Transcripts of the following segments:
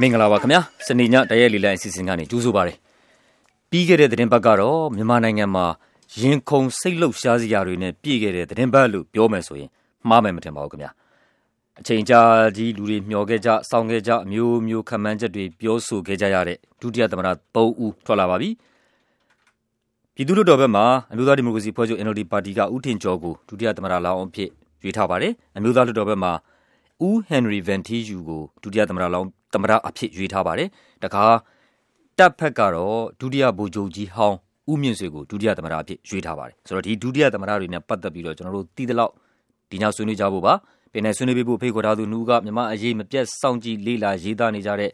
မင်္ဂလာပါခင်ဗျာစနေညတရက်လီလိုင်းအစီအစဉ်ကနေကြိုးဆိုပါရစေပြီးခဲ့တဲ့သတင်းပတ်ကတော့မြန်မာနိုင်ငံမှာရင်ခုန်စိတ်လှုပ်ရှားစရာတွေနဲ့ပြည့်ခဲ့တဲ့သတင်းပတ်လို့ပြောမယ်ဆိုရင်မှားမယ်မထင်ပါဘူးခင်ဗျာအချိန်ကြာကြီးလူတွေမျှော်ခဲ့ကြစောင့်ခဲ့ကြအမျိုးမျိုးခံမှန်းချက်တွေပြောဆိုခဲ့ကြရတဲ့ဒုတိယသမ္မတ3ဦးထွက်လာပါပြီပြည်သူ့လွှတ်တော်ဘက်မှာအမျိုးသားဒီမိုကရေစီဖွဲ့ချုပ် NLD ပါတီကဦးထင်ကျော်ကိုဒုတိယသမ္မတလောင်းအဖြစ်ရွေးထားပါတယ်အမျိုးသားလွှတ်တော်ဘက်မှာဦးဟန်နရီဗန်တီယူကိုဒုတိယသမ္မတလောင်း သမ္မတအဖြစ်ရွေးထားပါတယ်။တခါတပ်ဖက်ကတော့ဒုတိယဗိုလ်ချုပ်ကြီးဟောင်းဦးမြင့်ဆွေကိုဒုတိယသမ္မတအဖြစ်ရွေးထားပါတယ်။ဆိုတော့ဒီဒုတိယသမ္မတတွေနဲ့ပတ်သက်ပြီးတော့ကျွန်တော်တို့တည်တဲ့လောက်ဒီညဆွေးနွေးကြဖို့ပါ။ပင်နယ်ဆွေးနွေးပေးဖို့ဖိတ်ခေါ်ထားသူနှူးကမြမအရေးမပြတ်စောင့်ကြည့်လေ့လာရေးသားနေကြတဲ့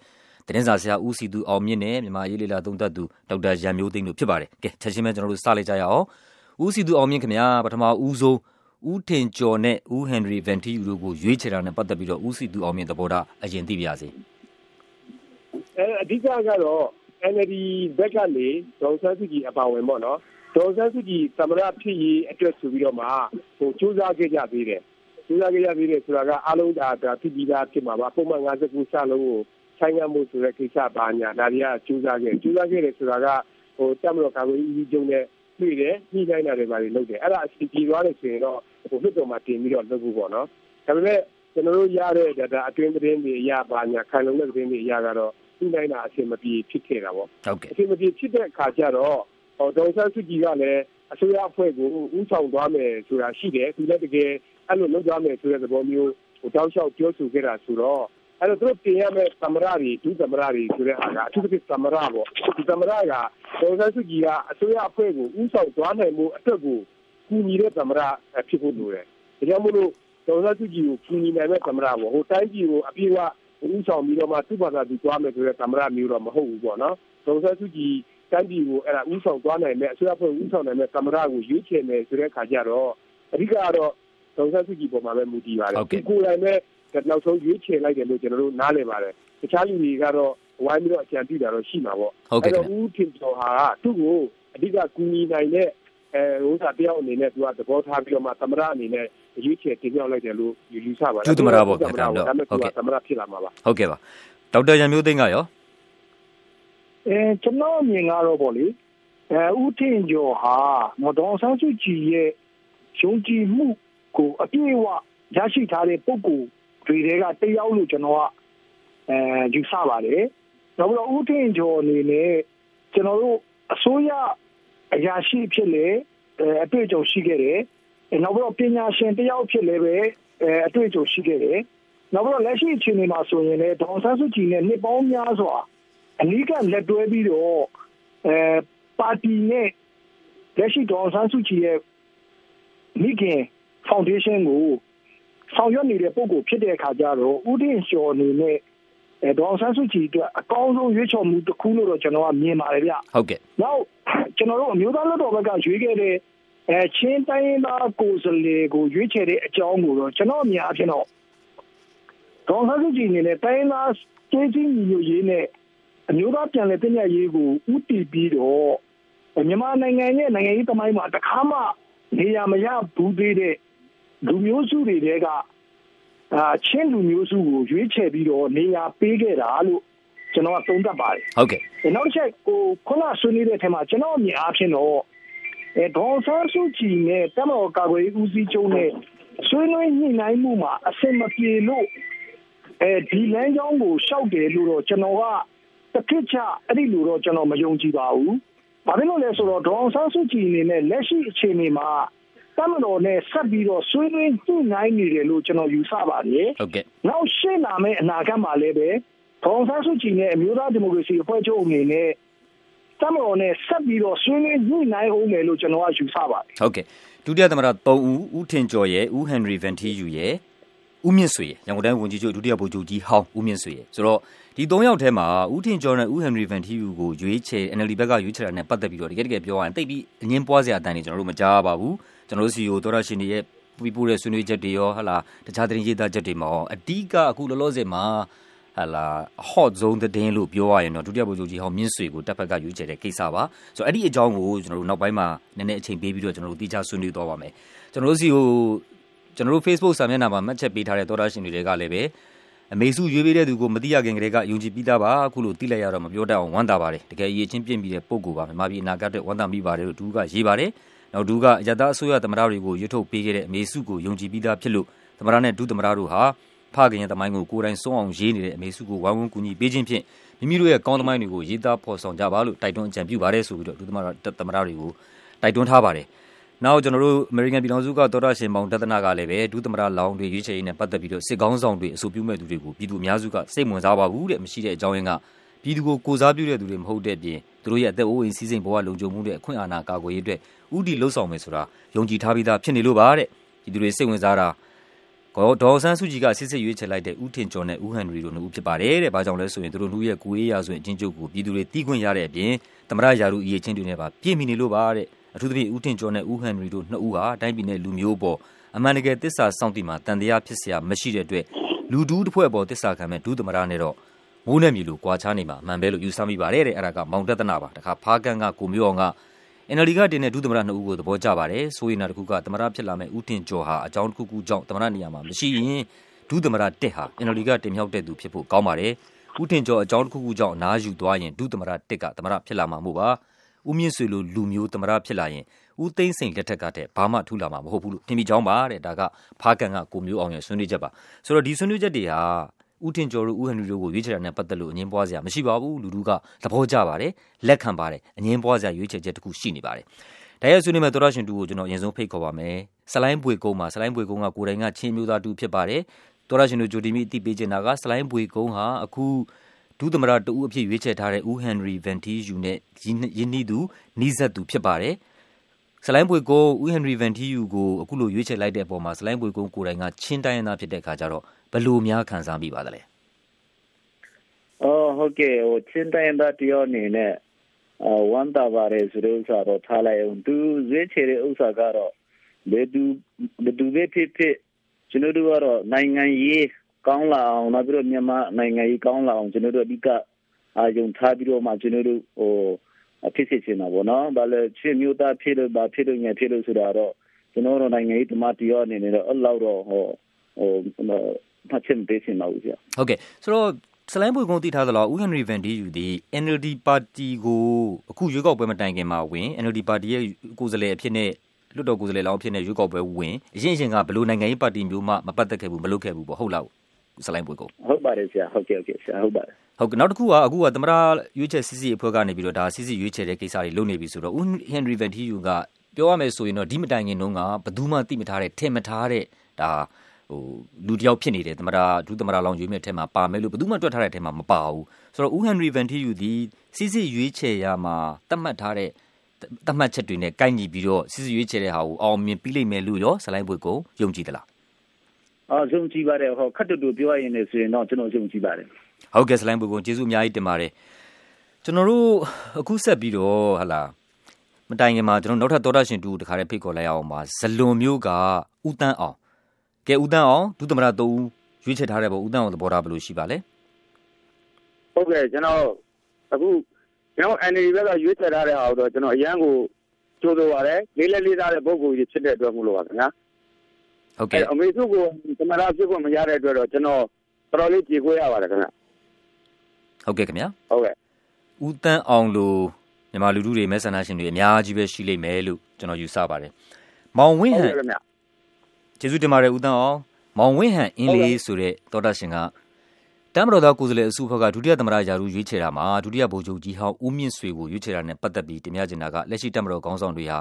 တင်းစာဆရာဦးစီသူအောင်မြင့်နဲ့မြမအရေးလေ့လာသုံးသပ်သူဒေါက်တာရန်မျိုးသိန်းတို့ဖြစ်ပါတယ်။ကဲချက်ချင်းပဲကျွန်တော်တို့စလိုက်ကြရအောင်။ဦးစီသူအောင်မြင့်ခင်ဗျာပထမဦးဆုံးဦးထင်ကျော်နဲ့ဦးဟန်နရီဗန်တီယူတို့ကိုရွေးချယ်တာနဲ့ပတ်သက်ပြီးတော့ဦးစီသူအောင်မြင့်သဘောထားအရင်သိပါရစေ။ အဲအဓိကကတော့ NLD ဘက်ကနေဒေါ်ဆန်းစုကြည်အပါဝင်ပေါ့နော်ဒေါ်ဆန်းစုကြည်သမရဖြစ်ရေးအတွက်ဆိုပြီးတော့မှဟိုစူးစမ်းခဲ့ကြသေးတယ်စူးစမ်းခဲ့ကြသေးတယ်ဆိုတာကအလုံးဒါဒါဖြစ်ပြီးသားဖြစ်မှာပါပုံမှန်59စလုံးကိုဆိုင်ရမှုဆိုတဲ့ကိစ္စပါညာဒါတွေကစူးစမ်းခဲ့စူးစမ်းခဲ့တယ်ဆိုတာကဟိုတက်မတော်ကာကွယ်ရေးကျုံနဲ့တွေ့တယ်ညှိနှိုင်းတာတွေပါလုပ်တယ်အဲ့ဒါအစီအပြေသွားတယ်ဆိုရင်တော့ဟိုလွှတ်တော်မှာတင်ပြီးတော့လုပ်ဖို့ပေါ့နော်ဒါပေမဲ့ကျွန်တော်တို့ရတဲ့ဒါအတွင်းသတင်းတွေအရပါညာခံလုံတဲ့သတင်းတွေအရကတော့ ညှိနှိုင်းတာအဆင်မပြေဖြစ်ခဲ့တာပေါ့ဟုတ်ကဲ့အဆင်မပြေဖြစ်တဲ့အခါကျတော့ဟောဒေါ်ဆန်းစုကြည်ကလည်းအစိုးရအဖွဲ့ကိုဥဆောင်သွားမယ်ဆိုတာရှိတယ်သူလည်းတကယ်အဲ့လိုလုပ်သွားမယ်ဆိုတဲ့သဘောမျိုးဟိုတောက်လျှောက်ပြောဆိုခဲ့တာဆိုတော့အဲ့တော့သူတို့ပြင်ရမယ့်သမရတွေဒုသမရတွေဆိုတဲ့ဟာကအထူးသဖြင့်သမရပေါ့ဒီသမရကဒေါ်ဆန်းစုကြည်ကအစိုးရအဖွဲ့ကိုဥဆောင်သွားနိုင်မှုအတွက်ကိုကူညီတဲ့သမရဖြစ်ဖို့လိုတယ်ဒါကြောင့်မို့လို့ဒေါ်ဆန်းစုကြည်ကိုကူညီနိုင်တဲ့သမရပေါ့ဟိုတိုင်းပြည်ကိုအပြည့်အဝ ဥဆောင်ပြီးတော့မှသူ့ဘာသာသူသွားမယ်ဆိုတဲ့သမရမျိုးတော့မဟုတ်ဘူးပေါ့နော်ဒေါ်ဆန်းစုကြည်တိုင်းပြည်ကိုအဲ့ဒါဥဆောင်သွားနိုင်မဲ့အစိုးရဖွဲ့ဥဆောင်နိုင်မဲ့သမရကိုရွေးချယ်မယ်ဆိုတဲ့အခါကျတော့အဓိကတော့ဒေါ်ဆန်းစုကြည်ပေါ်မှာပဲမူတည်ပါတယ်ဒီကိုယ်တိုင်ပဲနောက်ဆုံးရွေးချယ်လိုက်တယ်လို့ကျွန်တော်တို့နားလည်ပါတယ်တခြားလူတွေကတော့ဝိုင်းပြီးတော့အကြံပြုတာတော့ရှိမှာပေါ့အဲ့တော့ဦးထင်ကျော်ဟာသူ့ကိုအဓိကကူညီနိုင်တဲ့ အဲဥစ္စာတယောက်အနေနဲ့သူကသဘောထားပြီးတော့မှသမရအနေနဲ့ရွေးချယ်တင်ပြလိုက်တယ်လို့ယူဆပါတယ်ဒုသမရပေါ့ခင်ဗျာဒါပေမဲ့သူကသမရဖြစ်လာမှာပါဟုတ်ကဲ့ပါဒေါက်တာရန်မျိုးသိန်းကရောအဲကျွန်တော်မြင်ကတော့ပေါ့လေအဲဦးထင်ကျော်ဟာမတော်ဆန်းစုကြည်ရဲ့ယုံကြည်မှုကိုအပြည့်အဝရရှိထားတဲ့ပုံကိုတွေတွေကတယောက်လို့ကျွန်တော်ကအဲယူဆပါတယ်။နောက်ပြီးတော့ဦးထင်ကျော်အနေနဲ့ကျွန်တော်တို့အစိုးရ အရာရှိဖြစ်လေအတွေ့အကြုံရှိခဲ့တယ်။နောက်ပြီးတော့ပညာရှင်တယောက်ဖြစ်လည်းပဲအတွေ့အကြုံရှိခဲ့တယ်။နောက်ပြီးတော့လက်ရှိအခြေအနေမှာဆိုရင်လည်းဒေါန်ဆန်းစုကြည်နဲ့နှစ်ပေါင်းများစွာအနီးကလက်တွဲပြီးတော့အဲပါတီနဲ့လက်ရှိဒေါန်ဆန်းစုကြည်ရဲ့မိခင်ဖောင်ဒေးရှင်းကိုဆောင်ရွက်နေတဲ့ပုံကိုဖြစ်တဲ့အခါကျတော့ဥဒင်းလျှော်အနေနဲ့ အဲဒေါအောင်ဆန်းစုကြည်အတွက်အကောင်းဆုံးရွေးချယ်မှုတစ်ခုလို့တော့ကျွန်တော်ကမြင်ပါတယ်ဗျဟုတ်ကဲ့နောက်ကျွန်တော်တို့အမျိုးသားလွှတ်တော်ဘက်ကရွေးခဲ့တဲ့အဲချင်းတိုင်းသားကိုယ်စားလှယ်ကိုရွေးချယ်တဲ့အကြောင်းကိုတော့ကျွန်တော်အမြင်အဖြစ်တော့ဒေါအောင်ဆန်းစုကြည်အနေနဲ့တိုင်းသားကျေးချင်းညီညွတ်ရေးနဲ့အမျိုးသားပြန်လည်တည်မြဲရေးကိုဥတီပြီးတော့မြန်မာနိုင်ငံရဲ့နိုင်ငံရေးသမိုင်းမှာတခါမှနေရာမရဘူးသေးတဲ့လူမျိုးစုတွေတဲက အာချင်းလူမျိုးစုကိုရွေးချယ်ပြီးတော့နေရာပေးခဲ့တာလို့ကျွန်တော်ကသုံးသပ်ပါတယ်ဟုတ်ကဲ့နောက်တစ်ချက်ဟိုခုနဆွေးနွေးတဲ့အထက်မှာကျွန်တော်အမြင်အားဖြင့်တော့အဲဒေါ်ဆန်းစုကြည်နဲ့တမတော်ကာကွယ်ဦးစီးချုပ်နဲ့ဆွေးနွေးညှိနှိုင်းမှုမှာအဆင်မပြေလို့အဲဒီလမ်းကြောင်းကိုရှောက်တယ်လို့တော့ကျွန်တော်ကတစ်ခါချအဲ့ဒီလိုတော့ကျွန်တော်မယုံကြည်ပါဘူး။ဘာဖြစ်လို့လဲဆိုတော့ဒေါ်ဆန်းစုကြည်အနေနဲ့လက်ရှိအခြေအနေမှာ တမတော်နဲ့ဆက်ပြီးတော့ဆွေးနွေးညှိနှိုင်းနေတယ်လို့ကျွန်တော်ယူဆပါတယ်ဟုတ်ကဲ့နောက်ရှေ့လာမယ့်အနာဂတ်မှာလည်းပဲဒေါန်ဆန်းစုကြည်နဲ့အမျိုးသားဒီမိုကရေစီအဖွဲ့ချုပ်အနေနဲ့တမတော်နဲ့ဆက်ပြီးတော့ဆွေးနွေးညှိနှိုင်းအောင်မယ်လို့ကျွန်တော်ကယူဆပါတယ်ဟုတ်ကဲ့ဒုတိယသမ္မတ3ဦးဦးထင်ကျော်ရဲ့ဦးဟန်နရီဗန်တီယူရဲ့ဦးမြင့်ဆွေရန်ကုန်တိုင်းဝန်ကြီးချုပ်ဒုတိယဗိုလ်ချုပ်ကြီးဟောင်းဦးမြင့်ဆွေရဆိုတော့ဒီ၃ယောက်ထဲမှာဦးထင်ကျော်နဲ့ဦးဟန်နရီဗန်တီယူကိုရွေးချယ် NLD ဘက်ကရွေးချယ်တာနဲ့ပတ်သက်ပြီးတော့တကယ်တကယ်ပြောရရင်တိတ်ပြီးအငင်းပွားစရာအတန်တွေကျွန်တော်တို့မကြားပါဘူး ကျွန်တော်တို့စီကိုသောရရှင်တွေရဲ့ပြီးပို့တဲ့ဆွေးနွေးချက်တွေရောဟလာတခြားသတင်းရေးသားချက်တွေမှာရောအဓိကအခုလောလောဆယ်မှာဟလာ hot zone သတင်းလို့ပြောရရင်တော့ဒုတိယဗိုလ်ချုပ်ကြီးဟောင်းမြင့်ဆွေကိုတပ်ဖက်ကရွေးချယ်တဲ့ကိစ္စပါဆိုတော့အဲ့ဒီအကြောင်းကိုကျွန်တော်တို့နောက်ပိုင်းမှာနည်းနည်းအချိန်ပေးပြီးတော့ကျွန်တော်တို့တိကျဆွေးနွေးသွားပါမယ်ကျွန်တော်တို့စီကိုကျွန်တော်တို့ Facebook စာမျက်နှာမှာမှတ်ချက်ပေးထားတဲ့သောရရှင်တွေကလည်းပဲအမေစုရွေးပေးတဲ့သူကိုမသိရခင်ကတည်းကယုံကြည်ပြီးသားပါအခုလိုသိလိုက်ရတော့မပြောတတ်အောင်ဝမ်းသာပါတယ်တကယ်အရေးချင်းပြင့်ပြီးတဲ့ပုံကိုပါမြန်မာပြည်အနာဂတ်အတွက်ဝမ်းသာမိပါတယ်လို့ဒူးကရေးပါတယ် နောက်ဒူးကအယက်သားအစိုးရသမ္မတတွေကိုရွတ်ထုတ်ပေးခဲ့တဲ့အမေစုကိုယုံကြည်ပြီးသားဖြစ်လို့သမ္မတနဲ့ဒုသမ္မတတို့ဟာဖခင်ရဲ့သမိုင်းကိုကိုယ်တိုင်စွန့်အောင်ရေးနေတဲ့အမေစုကိုဝိုင်းဝန်းကူညီပေးခြင်းဖြင့်မိမိတို့ရဲ့ကောင်းသမိုင်းတွေကိုရေးသားဖော်ဆောင်ကြပါလို့တိုက်တွန်းအကြံပြုပါတယ်ဆိုပြီးတော့ဒုသမ္မတသမ္မတတွေကိုတိုက်တွန်းထားပါတယ်နောက်ကျွန်တော်တို့အမေရိကန်ပြည်ထောင်စုကသောတာရှင်မောင်တသနာကလည်းပဲဒုသမ္မတလောင်းတွေရွေးချယ်ရေးနဲ့ပတ်သက်ပြီးတော့စစ်ကောင်းဆောင်တွေအဆိုပြုမဲ့သူတွေကိုပြည်သူအများစုကစိတ်ဝင်စားပါဘူးတဲ့မရှိတဲ့အကြောင်းရင်းက ပြည်သူကိုကိုစားပြုတဲ့သူတွေမဟုတ်တဲ့ပြင်သူတို့ရဲ့အသက်အိုးအိမ်စီးစိမ်ဘဝလုံခြုံမှုတဲ့အခွင့်အာဏာကာကွယ်ရေးအတွက်ဥတီလှုပ်ဆောင်မယ်ဆိုတာယုံကြည်ထားပြီးသားဖြစ်နေလို့ပါတဲ့ပြည်သူတွေစိတ်ဝင်စားတာကောဒေါ်ဆန်းစုကြည်ကစစ်စစ်ရွေးချယ်လိုက်တဲ့ဦးထင်ကျော်နဲ့ဦးဟန်နရီတို့နှစ်ဦးဖြစ်ပါတယ်တဲ့။ဘာကြောင့်လဲဆိုရင်သူတို့နှစ်ဦးရဲ့ကိုအေးရာဆိုရင်အချင်းချုပ်ကိုပြည်သူတွေတီးခွင့်ရတဲ့အပြင်သမရယာရုအရေးချင်းတွေနဲ့ပါပြည့်မီနေလို့ပါတဲ့အထူးသဖြင့်ဦးထင်ကျော်နဲ့ဦးဟန်နရီတို့နှစ်ဦးဟာတိုင်းပြည်နဲ့လူမျိုးပေါ်အမှန်တကယ်တစ္ဆာစောင့်တည်မှာတန်တရားဖြစ်เสียမရှိတဲ့အတွက်လူဒူးတစ်ဖွဲ့ပေါ်တစ္ဆာခံမဲ့ဒုသမရနဲ့တော့ မိုးနဲ့မြေလိုကွာခြားနေမှာအမှန်ပဲလို့ယူဆမိပါတယ်တဲ့အဲ့ဒါကမောင်တက်တနာပါတခါဖားကန်ကကိုမျိုးအောင်က NLD ကတင်တဲ့ဒုသမရနှစ်ဦးကိုသဘောကျပါတယ်ဆိုရင်နောက်တစ်ခုကသမရဖြစ်လာမဲ့ဦးတင်ကျော်ဟာအကြောင်းတစ်ခုခုကြောင့်သမရနေရာမှာမရှိရင်ဒုသမရတက်ဟာ NLD ကတင်မြောက်တဲ့သူဖြစ်ဖို့ကောင်းပါတယ်ဦးတင်ကျော်အကြောင်းတစ်ခုခုကြောင့်အနားယူသွားရင်ဒုသမရတက်ကသမရဖြစ်လာမှာမို့ပါဦးမြင့်ဆွေလိုလူမျိုးသမရဖြစ်လာရင်ဦးသိန်းစိန်လက်ထက်ကတည်းဘာမှထူလာမှာမဟုတ်ဘူးလို့ထင်မိကြောင်းပါတဲ့ဒါကဖားကန်ကကိုမျိုးအောင်ရဲ့ဆွေးနွေးချက်ပါဆိုတော့ဒီဆွေးနွေးချက်တွေဟာ ဦးထင်ကျော်တို့ဦးဟန်နရီတို့ကိုရွေးချယ်တာနဲ့ပတ်သက်လို့အငင်းပွားစရာမရှိပါဘူးလူတို့ကသဘောကျပါတယ်လက်ခံပါတယ်အငင်းပွားစရာရွေးချယ်ချက်တစ်ခုရှိနေပါတယ်ဒါရဲ့ဆွေးနွေးမဲ့သောရရှင်တူကိုကျွန်တော်အရင်ဆုံးဖိတ်ခေါ်ပါမယ်ဆလိုင်းပွေကုန်းမှာဆလိုင်းပွေကုန်းကကိုယ်တိုင်ကချင်းမျိုးသားတူဖြစ်ပါတယ်သောရရှင်တို့ဂျိုဒီမီအတိပေးချင်တာကဆလိုင်းပွေကုန်းဟာအခုဒုသမရတူအဖြစ်ရွေးချယ်ထားတဲ့ဦးဟန်နရီဗန်တီယူနဲ့ယင်းနီးသူနီးစပ်သူဖြစ်ပါတယ် ဆလိုင်းပွေကုန်းဦးဟန်နရီဗန်တီယူကိုအခုလိုရွေးချယ်လိုက်တဲ့အပေါ်မှာဆလိုင်းပွေကုန်းကိုယ်တိုင်ကချင်းတိုင်းရင်းသားဖြစ်တဲ့အခါကျတော့ဘယ်လိုများခံစားမိပါသလဲအော်ဟုတ်ကဲ့ဟိုချင်းတိုင်းသားတယောက်အနေနဲ့အဝမ်းသာပါတယ်ဆိုတဲ့ဥစ္စာတော့ထားလိုက်အောင်သူရွေးချယ်တဲ့ဥစ္စာကတော့ဘယ်သူဘယ်သူပဲဖြစ်ဖြစ်ကျွန်တော်တို့ကတော့နိုင်ငံရေးကောင်းလာအောင်နောက်ပြီးတော့မြန်မာနိုင်ငံရေးကောင်းလာအောင်ကျွန်တော်တို့အဓိကအာရုံထားပြီးတော့မှကျွန်တော်တို့ဟိုအ ဖြစ်ဖြစ်နေတာပေါ့နော်။ဘာလဲချစ်မျိုးသားဖြစ်လို့ဘာဖြစ်လို့ညဖြစ်လို့ဆိုတာတော့ကျွန်တော်တို့နိုင်ငံရေးတမတရောအနေနဲ့တော့အဲ့လောက်တော့ဟိုဟိုမှတ်ချက်ပေးချင်ပါဘူးဗျာ။ဟုတ်ကဲ့ဆိုတော့ဆလိုင်းပွေကုန်းသိထားသလားဦးဟန်နရီဗန်ဒီယူသည် NLD ပါတီကိုအခုရွေးကောက်ပွဲမတိုင်ခင်မှာဝင် NLD ပါတီရဲ့ကိုယ်စားလှယ်အဖြစ်နဲ့လွတ်တော်ကိုယ်စားလှယ်လောင်းအဖြစ်နဲ့ရွေးကောက်ပွဲဝင်အရင်အရင်ကဘလို့နိုင်ငံရေးပါတီမျိုးမှမပတ်သက်ခဲ့ဘူးမလုပ်ခဲ့ဘူးပေါ့ဟုတ်လားဆလိုင်းပွေကုန်းဟုတ်ပါတယ်ဆရာဟုတ်ကဲ့ဟုတ်ကဲ့ဆရာဟုတ်ပါတယ် ဟုတ်ကဲ့နောက်တစ်ခုကအခုကသမရရွေးချယ်စစ်စစ်အဖွဲ့ကနေပြီးတော့ဒါစစ်စစ်ရွေးချယ်တဲ့ကိစ္စတွေလုပ်နေပြီဆိုတော့ဦးဟန်နရီဗန်ဒီယူကပြောရမယ်ဆိုရင်တော့ဒီမတိုင်ခင်တုန်းကဘယ်သူမှသိမထားတဲ့ထင်မထားတဲ့ဒါဟိုလူတယောက်ဖြစ်နေတယ်သမရဒုသမရလောင်ရွေးမြတ်ထဲမှာပါမယ်လို့ဘယ်သူမှတွက်ထားတဲ့ထဲမှာမပါဘူးဆိုတော့ဦးဟန်နရီဗန်တီယူဒီစစ်စစ်ရွေးချယ်ရမှာတတ်မှတ်ထားတဲ့တတ်မှတ်ချက်တွေနဲ့ကိုက်ညီပြီးတော့စစ်စစ်ရွေးချယ်တဲ့ဟာကိုအောင်မြင်ပြီးလိမ့်မယ်လို့ရောဇလိုင်းဘွေကိုယုံကြည်သလားအာယုံကြည်ပါတယ်ဟောခတ်တူတူပြောရရင်လည်းဆိုရင်တော့ကျွန်တော်ယုံကြည်ပါတယ် ဟုတ်ကဲ့ဇလိုင်းဘွေကိုကျေးဇူးအများကြီးတင်ပါတယ်ကျွန်တော်တို့အခုဆက်ပြီးတော့ဟလာမတိုင်ခင်မှာကျွန်တော်နောက်ထပ်သောတာရှင်တူတခါတည်းဖိတ်ခေါ်လိုက်အောင်ပါဇလွန်မျိုးကဦးတန်းအောင်ကဲဦးတန်းအောင်ဒုသမရ3ဦးရွေးချယ်ထားတဲ့ပုံဦးတန်းအောင်သဘောထားဘယ်လိုရှိပါလဲဟုတ်ကဲ့ကျွန်တော်အခုကျွန်တော် NLD ဘက်ကရွေးချယ်ထားတဲ့ဟာတော့ကျွန်တော်အရန်ကိုကြိုးဆိုပါတယ်လေးလက်လေးစားတဲ့ပုံကိုကြီးဖြစ်တဲ့အတွက်မို့လို့ပါခင်ဗျာဟုတ်ကဲ့အမေစုကိုသမရဖြစ်ဖို့မရတဲ့အတွက်တော့ကျွန်တော်တော်တော်လေးကြေခွေးရပါတယ်ခင်ဗျာ ဟုတ်ကဲ့ခင်ဗျာဟုတ်ကဲ့ဦးတန်းအောင်လို့မြန်မာလူထုတွေမဲဆန္ဒရှင်တွေအများကြီးပဲရှိလိမ့်မယ်လို့ကျွန်တော်ယူဆပါတယ်မောင်ဝင်းဟန်ကျေးဇူးတင်ပါတယ်ဦးတန်းအောင်မောင်ဝင်းဟန်အင်းလေးဆိုတဲ့သောတာရှင်ကတမ်မတော်သားကိုယ်စားလှယ်အစုအဖွဲ့ကဒုတိယသမ္မတယာရုရွေးချယ်တာမှာဒုတိယဗိုလ်ချုပ်ကြီးဟောင်းဦးမြင့်ဆွေကိုရွေးချယ်တာနဲ့ပတ်သက်ပြီးတင်ပြချင်တာကလက်ရှိတမ်မတော်ခေါင်းဆောင်တွေဟာ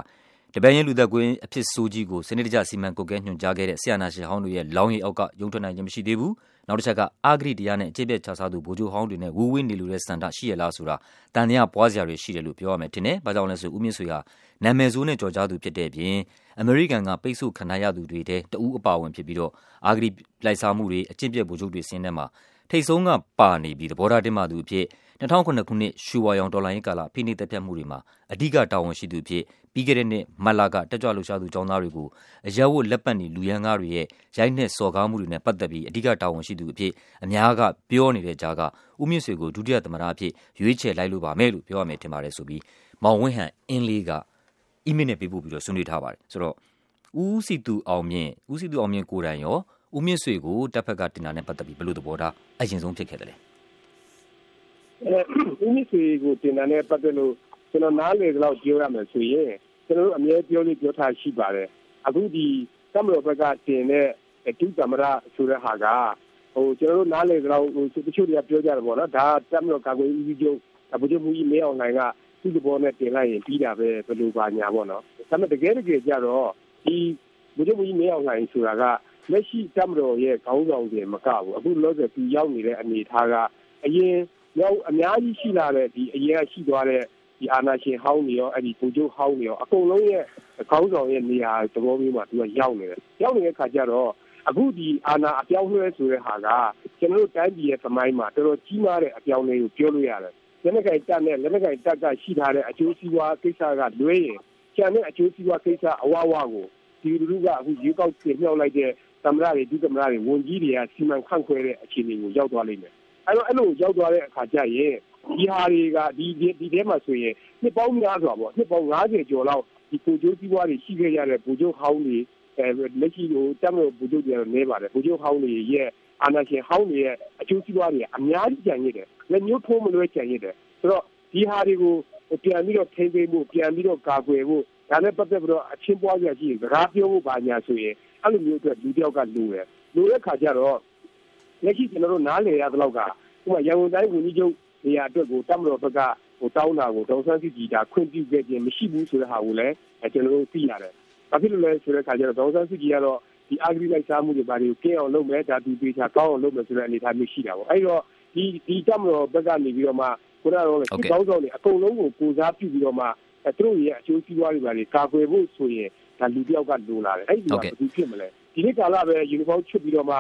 တပည့်ရင်လူသက်ကွင်းအဖြစ်ဆိုးကြီးကိုစနစ်တကျစီမံကုတ်ကဲညွှန်ကြားခဲ့တဲ့ဆီယနာရှင်ဟောင်းတွေရဲ့လောင်းရီအောက်ကယုံထွက်နိုင်ခြင်းမရှိသေးဘူး နောက်တစ်ချက်ကအာဂရိတရားနဲ့အကျင့်ပြတ်ချစားသူဗိုလ်ချုပ်ဟောင်းတွေနဲ့ဝူးဝင်းနေလူတဲ့စန္ဒရှိရလားဆိုတာတန်တရားပွားစရာတွေရှိတယ်လို့ပြောရမယ်ထင်တယ်။ဘာကြောင့်လဲဆိုဦးမြင့်ဆွေဟာနာမည်ဆိုးနဲ့ကြော်ကြားသူဖြစ်တဲ့အပြင်အမေရိကန်ကပိတ်ဆို့ခံရသူတွေတဲ့တဦးအပါဝင်ဖြစ်ပြီးတော့အာဂရိလိုက်စားမှုတွေအကျင့်ပြတ်ဗိုလ်ချုပ်တွေဆင်းထဲမှာထိတ်ဆုံးကပါနေပြီးသဘောထားတင်မှသူအဖြစ် 2009ခုနှစ်ရှူဝါရောင်ဒေါ်လာရင်းကာလ ဖိနှိပ်တပ်ဖြတ်မှုတွေမှာ အဓိက တာဝန်ရှိသူဖြစ် ပြီးခဲ့တဲ့နှစ် မတ်လက တက်ကြွလှုပ်ရှားသူចောင်းသားတွေကို အရက်ဝတ် လက်ပတ်နေ လူရန်ကားတွေရဲ့ ရိုက်နှက် စော်ကားမှုတွေနဲ့ ပတ်သက်ပြီး အဓိက တာဝန်ရှိသူအဖြစ် အများက ပြောနေတဲ့ကြားက ဦးမြင့်ဆွေကို ဒုတိယသမ္မတအဖြစ် ရွေးချယ်လိုက်လို့ပါမယ်လို့ ပြောရမယ်ထင်ပါတယ်ဆိုပြီး မောင်ဝင်းဟန် အင်းလေးက အီးမေးလ်နဲ့ ပေးပို့ပြီးတော့ ဆွေးနွေးထားပါတယ် ဆိုတော့ ဦးစီသူအောင်မြင့်ဦးစီသူအောင်မြင့်ကိုယ်တိုင်ရော ဦးမြင့်ဆွေကို တပ်ဖက်က တင်တာနဲ့ ပတ်သက်ပြီး ဘယ်လို သဘောထား အရင်ဆုံး ဖြစ်ခဲ့တယ်လဲ အဲဦးမြင့်ဆွေကိုတင်တာနဲ့ပတ်သက်လို့ကျွန်တော်နားလေတော့ပြောရမယ်ဆိုရင်ကျွန်တော်တို့အမြဲပြောလို့ပြောထားရှိပါတယ်အခုဒီတမတော်ဘက်ကတင်တဲ့ဒုသမရဆိုတဲ့ဟာကဟိုကျွန်တော်တို့နားလေတော့ဟိုတချို့တွေကပြောကြတယ်ပေါ့နော်ဒါတမတော်ကာကွယ်ဦးစီးချုပ်ဗိုလ်ချုပ်မူကြီးမင်းအောင်လှိုင်ကသူ့သဘောနဲ့တင်လိုက်ရင်ပြီးတာပဲဘယ်လိုပါညာပေါ့နော်ဒါပေမဲ့တကယ်တကယ်ကြတော့ဒီဗိုလ်ချုပ်မူကြီးမင်းအောင်လှိုင်ဆိုတာကလက်ရှိတမတော်ရဲ့ခေါင်းဆောင်တွေမကဘူးအခုလောဆယ်သူရောက်နေတဲ့အနေအထားကအရင် ရောက်အများကြီးရှိလာတဲ့ဒီအရင်ကရှိသွားတဲ့ဒီအာနာရှင်ဟောင်းတွေရောအဲ့ဒီပူချုပ်ဟောင်းတွေရောအကုန်လုံးရဲ့ခေါင်းဆောင်ရဲ့နေရာသဘောမျိုးမှာသူကရောက်နေတယ်ရောက်နေတဲ့ခါကျတော့အခုဒီအာနာအပြောင်းလဲဆိုတဲ့ဟာကကျွန်တော်တို့တိုင်းပြည်ရဲ့သမိုင်းမှာတော်တော်ကြီးမားတဲ့အပြောင်းလဲကိုပြောလို့ရတယ်လက်နက်ကိုင်တပ်နဲ့လက်နက်ကိုင်တပ်ကရှိထားတဲ့အကျိုးစီးပွားကိစ္စကလွဲရင်ကျန်တဲ့အကျိုးစီးပွားကိစ္စအဝဝကိုဒီလူလူကအခုရေကောက်ပြင်မြောက်လိုက်တဲ့သမရတွေဒုသမရတွေဝန်ကြီးတွေကစီမံခန့်ခွဲတဲ့အခြေအနေကိုရောက်သွားလိမ့်မယ် အဲ့တော့အဲ့လိုရောက်သွားတဲ့အခါကျရင်ဒီဟာတွေကဒီဒီထဲမှာဆိုရင်နှစ်ပေါင်းများစွာပေါ့နှစ်ပေါင်း90ကျော်လောက်ဒီပူကျိုးစီးပွားတွေရှိခဲ့ရတဲ့ပူကျိုးဟောင်းတွေအဲလက်ရှိကိုတမ်းလို့ပူကျိုးတွေတော့နေပါတယ်ပူကျိုးဟောင်းတွေရဲ့အာဏာရှင်ဟောင်းတွေရဲ့အကျိုးစီးပွားတွေအများကြီးကြံရစ်တယ်လက်မျိုးထိုးမလွဲကြံရစ်တယ်ဆိုတော့ဒီဟာတွေကိုပြန်ပြီးတော့ထိန်းသိမ်းဖို့ပြန်ပြီးတော့ကာကွယ်ဖို့ဒါနဲ့ပတ်သက်ပြီးတော့အချင်းပွားကြကြည့်စကားပြောဖို့ပါညာဆိုရင်အဲ့လိုမျိုးအတွက်လူတယောက်ကလိုတယ်လိုတဲ့ခါကျတော့ လက်ရှိကျွန်တော်တို့နားလည်ရသလောက်ကဥပမာရန်ကုန်တိုင်းဝန်ကြီးချုပ်နေရာအတွက်ကိုတမတော်ဘက်ကဟိုတောင်းတာကိုဒေါက်ဆန်းစီကြီးဒါခွင့်ပြုခဲ့ခြင်းမရှိဘူးဆိုတဲ့ဟာကိုလည်းကျွန်တော်တို့သိရတယ်။ဘာဖြစ်လို့လဲဆိုတဲ့ခါကျတော့ဒေါက်ဆန်းစီကြီးကတော့ဒီအာဂရိလိုက်စားမှုတွေဘာတွေကိုကင်းအောင်လုပ်မယ်ဒါသူပေချာကောင်းအောင်လုပ်မယ်ဆိုတဲ့အနေအထားမျိုးရှိတာပေါ့။အဲဒီတော့ဒီဒီတမတော်ဘက်ကနေပြီးတော့မှခုနကတော့စစ်ကောင်းဆောင်တွေအကုန်လုံးကိုကိုစားပြုပြီးတော့မှသူတို့ရဲ့အကျိုးစီးပွားတွေဘာတွေကာကွယ်ဖို့ဆိုရင်ဒါလူတယောက်ကလိုလာတယ်။အဲ့ဒီကဘယ်သူဖြစ်မလဲ။ဒီနေ့ကာလပဲယူနီဖောင်းချွတ်ပြီးတော့မှ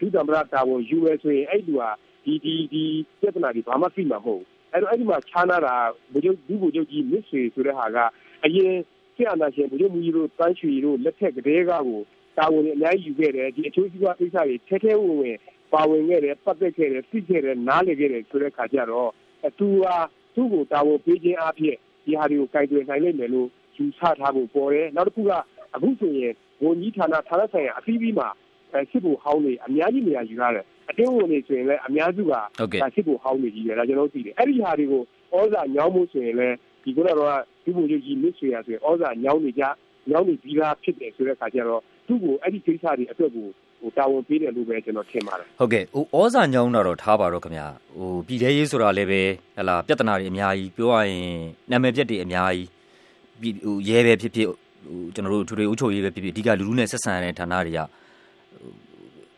ဒုသမ္မတတာဝန်ယူရဲဆိုရင်အဲ့ဒီကဒီဒီဒီပြဿနာတွေဘာမှသိမှာမဟုတ်ဘူးအဲ့တော့အဲ့ဒီမှာခြားနာတာဘုချုပ်ဒီဘုချုပ်ကြီးမစ်ဆွေဆိုတဲ့ဟာကအရင်ဆရာနာရှင်ဘုချုပ်မူကြီးတို့တန်းချွေတို့လက်ထက်ကလေးကကိုတာဝန်အများကြီးယူခဲ့တယ်ဒီအချိုးစီးပွားကိစ္စတွေထဲထဲဝင်ဝင်ပါဝင်ခဲ့တယ်ပတ်သက်ခဲ့တယ်သိခဲ့တယ်နားလည်ခဲ့တယ်ဆိုတဲ့ခါကျတော့သူဟာသူ့ကိုတာဝန်ပေးခြင်းအဖြစ်ဒီဟာတွေကိုကြိုက်တွေ့နိုင်လိမ့်မယ်လို့ယူဆထားဖို့ပေါ်တယ်နောက်တစ်ခုကအခုဆိုရင်ဝန်ကြီးဌာနဌာနဆိုင်ရာအသီးသီးမှာ စစ်ဖို့ဟောင်းနေအများကြီးနေရာယူရတယ်အတင်းဝင်နေဆိုရင်လည်းအများစုကဒါစစ်ဖို့ဟောင်းနေကြီးတယ်ဒါကျွန်တော်သိတယ်အဲ့ဒီဟာတွေကိုဩဇာညောင်းမှုဆိုရင်လည်းဒီကတော့ဒီဘူကြီးမစ်ဆွေရဆိုရင်ဩဇာညောင်းနေကြညောင်းနေပြီးသားဖြစ်တယ်ဆိုတဲ့အခါကျတော့သူ့ကိုအဲ့ဒီကိစ္စတွေအတွက်ကိုဟိုတာဝန်ပေးတယ်လို့ပဲကျွန်တော်ထင်ပါတယ်ဟုတ်ကဲ့ဟိုဩဇာညောင်းတာတော့ထားပါတော့ခင်ဗျာဟိုပြည်သေးရေးဆိုတာလည်းပဲဟလာပြဿနာတွေအများကြီးပြောရရင်နာမည်ပြက်တွေအများကြီးပြည်ဟိုရဲပဲဖြစ်ဖြစ်ဟိုကျွန်တော်တို့ထွေထွေအုပ်ချုပ်ရေးပဲဖြစ်ဖြစ်အဓိကလူလူနဲ့ဆက်ဆံရတဲ့ဌာနတွေက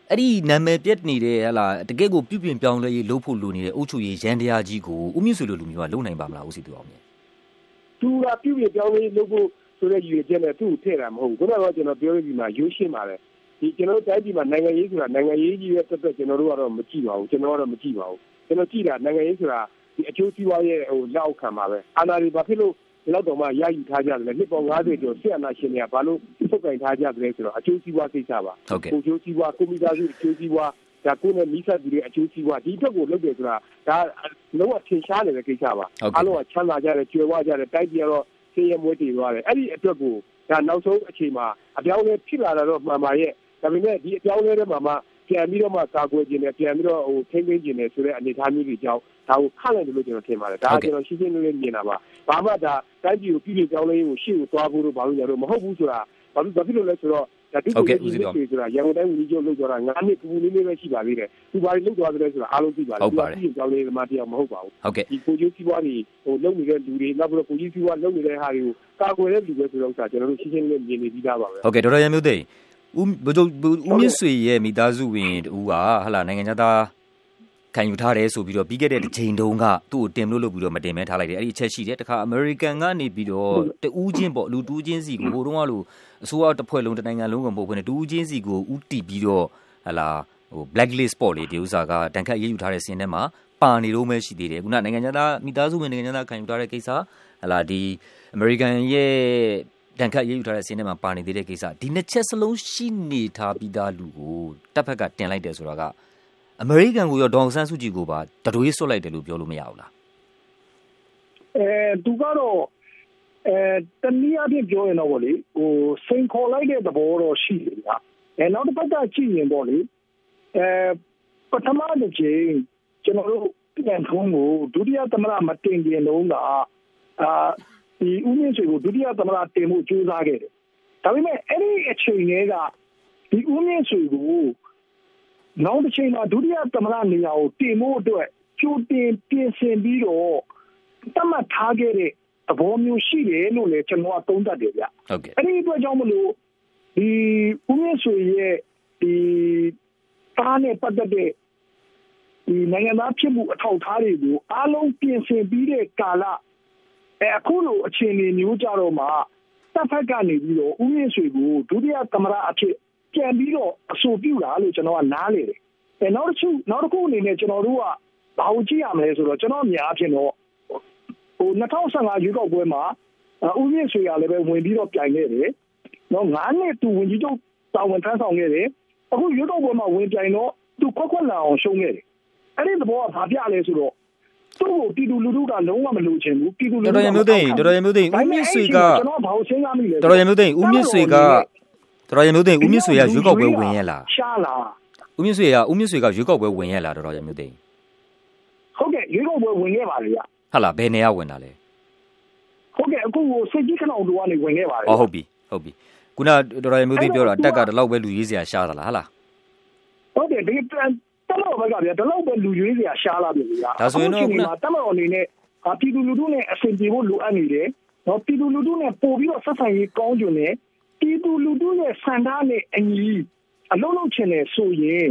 အဲ့ဒီနာမည်ပြက်နေတဲ့ဟလာတကယ့်ကိုပြုပြင်ပြောင်းလဲရေးလုပ်ဖို့လိုနေတဲ့အုပ်ချုပ်ရေးရန်တရားကြီးကိုဦးမြင့်ဆွေလိုလူမျိုးကလုံနိုင်ပါမလားဦးစီတူအောင်မြင်သူကပြုပြင်ပြောင်းလဲလုပ်ဖို့ဆိုတဲ့ရည်ရွယ်ချက်နဲ့သူ့ကိုထည့်တာမဟုတ်ဘူးခုနကကျွန်တော်ပြောရပြီးမှရိုးရှင်းပါတယ်ဒီကျွန်တော်တိုင်းပြည်မှာနိုင်ငံရေးဆိုတာနိုင်ငံရေးကြီးရဲ့တက်တက်ကျွန်တော်တို့ကတော့မကြည့်ပါဘူးကျွန်တော်ကတော့မကြည့်ပါဘူးကျွန်တော်ကြည့်တာနိုင်ငံရေးဆိုတာဒီအကျိုးစီးပွားရဲ့ဟိုလက်ခံပါပဲအာဏာတွေဘာဖြစ်လို့ဒီ လောက်တော့မှရယူထားကြတယ်နှစ်ပေါင်း90ကျော်ဆရာနာရှင်တွေကဘာလို့ထုတ်ကင်ထားကြတယ်ဆိုတော့အကျိုးစီးပွားကိစ္စပါကိုကျိုးစီးပွားကွန်ပျူတာစုအကျိုးစီးပွားဒါကိုနဲ့မိဆက်သူတွေအကျိုးစီးပွားဒီအတွက်ကိုလုပ်တယ်ဆိုတာဒါလုံးဝထင်ရှားနေတဲ့ကိစ္စပါအားလုံးကချမ်းသာကြတယ်ကြွယ်ဝကြတယ်တိုက်ပြည်ကတော့ဆင်းရဲမွေးတည်သွားတယ်အဲ့ဒီအတွက်ကိုဒါနောက်ဆုံးအချိန်မှာအပြောင်းလဲဖြစ်လာတာတော့မှန်ပါရဲ့ဒါပေမဲ့ဒီအပြောင်းလဲတဲ့မှာမှပြန်ပြီးတော့မှကာကွယ်ခြင်းနဲ့ပြန်ပြီးတော့ဟိုထိမ့်သိမ်းခြင်းနဲ့ဆိုတဲ့အနေအထားမျိုးတွေကြောင့် ဒါကိုခန့်လိုက်တယ်လို့ကျွန်တော်ထင်ပါတယ်ဒါကကျွန်တော်ရှင်းရှင်းလင်းလင်းမြင်တာပါဘာမှဒါတိုင်းပြည်ကိုပြည်ပြည်ကြောင်းလေးကိုရှေ့ကိုသွားဖို့လို့ဘာလို့ညာတော့မဟုတ်ဘူးဆိုတာဘာလို့ဘာဖြစ်လို့လဲဆိုတော့ဒါတိကျကြီးဆိုတာရန်ကုန်တိုင်းဝန်ကြီးချုပ်လုပ်ကြတာ9နှစ်ပူပူလေးလေးပဲရှိပါသေးတယ်သူဘာလို့လုပ်သွားတယ်ဆိုတာအားလုံးသိပါတယ်သူကပြည်ကြောင်းလေးသမားတယောက်မဟုတ်ပါဘူးဟုတ်ကဲ့ဒီကိုကြီးစီးပွားတွေဟိုလုပ်နေတဲ့လူတွေနောက်ပြီးတော့ကိုကြီးစီးပွားလုပ်နေတဲ့ဟာတွေကိုကာကွယ်တဲ့လူပဲဆိုတော့ကျွန်တော်တို့ရှင်းရှင်းလင်းလင်းမြင်နေပြီးသားပါပဲဟုတ်ကဲ့ဒေါက်တာရမျိုးသိန်းဦးဘုဒ္ဓဦးမြင့်ဆွေရဲ့မိသားစုဝင်တူကဟလာနိုင်ငံသား ခံယူထားတယ်ဆိုပြီးတော့ပြီးခဲ့တဲ့တစ်ချိန်တုန်းကသူ့ကိုတင်လို့လုပ်ပြီးတော့မတင်မဲထားလိုက်တယ်အဲ့ဒီအချက်ရှိတယ်တခါအမေရိကန်ကနေပြီးတော့တူးချင်းပေါ့လူတူးချင်းစီကိုဟိုတုန်းကလို့အစိုးရတစ်ဖွဲ့လုံးတစ်နိုင်ငံလုံးကမဟုတ်ဘဲနဲ့တူးချင်းစီကိုဥတီပြီးတော့ဟလာဟို blacklist ပေါ့လေဒီဥစ္စာကတန်ခတ်ရေးယူထားတဲ့စင်ထဲမှာပါနေလို့မဲရှိသေးတယ်ခုနနိုင်ငံသားမိသားစုဝင်နိုင်ငံသားခံယူထားတဲ့ကိစ္စဟလာဒီအမေရိကန်ရဲ့တန်ခတ်ရေးယူထားတဲ့စင်းထဲမှာပါနေသေးတဲ့ကိစ္စဒီနှစ်ချက်စလုံးရှိနေထားပြီးသားလူကိုတပ်ဖက်ကတင်လိုက်တယ်ဆိုတာက အမေရိကန်ကိုရောဒေါအောင်ဆန်းစုကြည်ကိုပါတတွေးဆွတ်လိုက်တယ်လို့ပြောလို့မရဘူးလားအဲသူကတော့အဲတနည်းအားဖြင့်ပြောရင်တော့ဗောလေဟိုစိန်ခေါ်လိုက်တဲ့သဘောတော့ရှိတယ်ဗျအဲနောက်တစ်ပတ်ကကြည့်ရင်ပေါ့လေအဲပထမတစ်ချိန်ကျွန်တော်တို့ပြန်ထုံးကိုဒုတိယသမရမတင်ခင်လုံးကအာဒီဦးမြင့်ဆွေကိုဒုတိယသမရတင်မှုကြိုးစားခဲ့တယ်ဒါပေမဲ့အဲ့ဒီအချိန်တွေကဒီဦးမြင့်ဆွေကို နောက်တစ်ချိန်မှာဒုတိယသမရနေရာကိုတင်မှုအတွက်ကြိုတင်ပြင်ဆင်ပြီးတော့တတ်မှတ်ထားခဲ့တဲ့သဘောမျိုးရှိတယ်လို့လည်းကျွန်တော်ကသုံးသပ်တယ်ဗျဟုတ်ကဲ့အဲ့ဒီအတွက်ကြောင့်မလို့ဒီဦးမြင့်ဆွေရဲ့ဒီတားနဲ့ပတ်သက်တဲ့ဒီနိုင်ငံသားဖြစ်မှုအထောက်အထားတွေကိုအားလုံးပြင်ဆင်ပြီးတဲ့ကာလအဲအခုလိုအခြေအနေမျိုးကြတော့မှတပ်ဖက်ကနေပြီးတော့ဦးမြင့်ဆွေကိုဒုတိယသမရအဖြစ် ပြန်ပြီးတော့အဆိုပြုတာလို့ကျွန်တော်ကနားလေတယ်အဲနောက်တစ်ခုနောက်တစ်ခုအနေနဲ့ကျွန်တော်တို့ကဘာကိုကြည့်ရမလဲဆိုတော့ကျွန်တော်အများအဖြစ်တော့ဟို2015ရွေးကောက်ပွဲမှာဦးမြင့်ဆွေကလည်းပဲဝင်ပြီးတော့ပြိုင်ခဲ့တယ်နော်ငါးနှစ်သူဝင်ကြီးချုပ်တာဝန်ထမ်းဆောင်ခဲ့တယ်အခုရွေးကောက်ပွဲမှာဝင်ပြိုင်တော့သူခွက်ခွက်လာအောင်ရှုံးခဲ့တယ်အဲ့ဒီသဘောကဘာပြလဲဆိုတော့သူ့ကိုပြည်သူလူထုကလုံးဝမလိုချင်ဘူးပြည်သူလူထုတော်တော်ရမျိုးသိတော်တော်ရမျိုးသိဦးမြင့်ဆွေကကျွန်တော်ဘာလို့စဉ်းစားမိလဲတော်တော်ရမျိုးသိဦးမြင့်ဆွေက တော်တော်ရမျိုးသိဦးမြင့်ဆွေကရွေးကောက်ပွဲဝင်ရလားရှားလားဦးမြင့်ဆွေကဦးမြင့်ဆွေကရွေးကောက်ပွဲဝင်ရလားတော်တော်ရမျိုးသိဟုတ်ကဲ့ရွေးကောက်ပွဲဝင်ခဲ့ပါလေဗျဟုတ်လားဘယ်နေရာဝင်တာလဲဟုတ်ကဲ့အခုစိတ်ကြီးခဏတို့ကနေဝင်ခဲ့ပါလေအော်ဟုတ်ပြီဟုတ်ပြီခုနတော်တော်ရမျိုးသိပြောတာတက်ကတလောက်ပဲလူရေးစရာရှားတာလားဟုတ်လားဟုတ်တယ်ဒီတမတော်ဘက်ကဗျာဒီလောက်ပဲလူရွေးစရာရှားလာပြီဗျာဒါဆိုရင်တော့တမတော်အနေနဲ့ပြည်သူလူထုနဲ့အဆင်ပြေဖို့လိုအပ်နေတယ်နော်ပြည်သူလူထုနဲ့ပို့ပြီးတော့ဆက်ဆံရေးကောင်းကြတယ် ပြည်သူလူထုရဲ့ဆန္ဒနဲ့အညီအလုံးလုံးချင်တယ်ဆိုရင်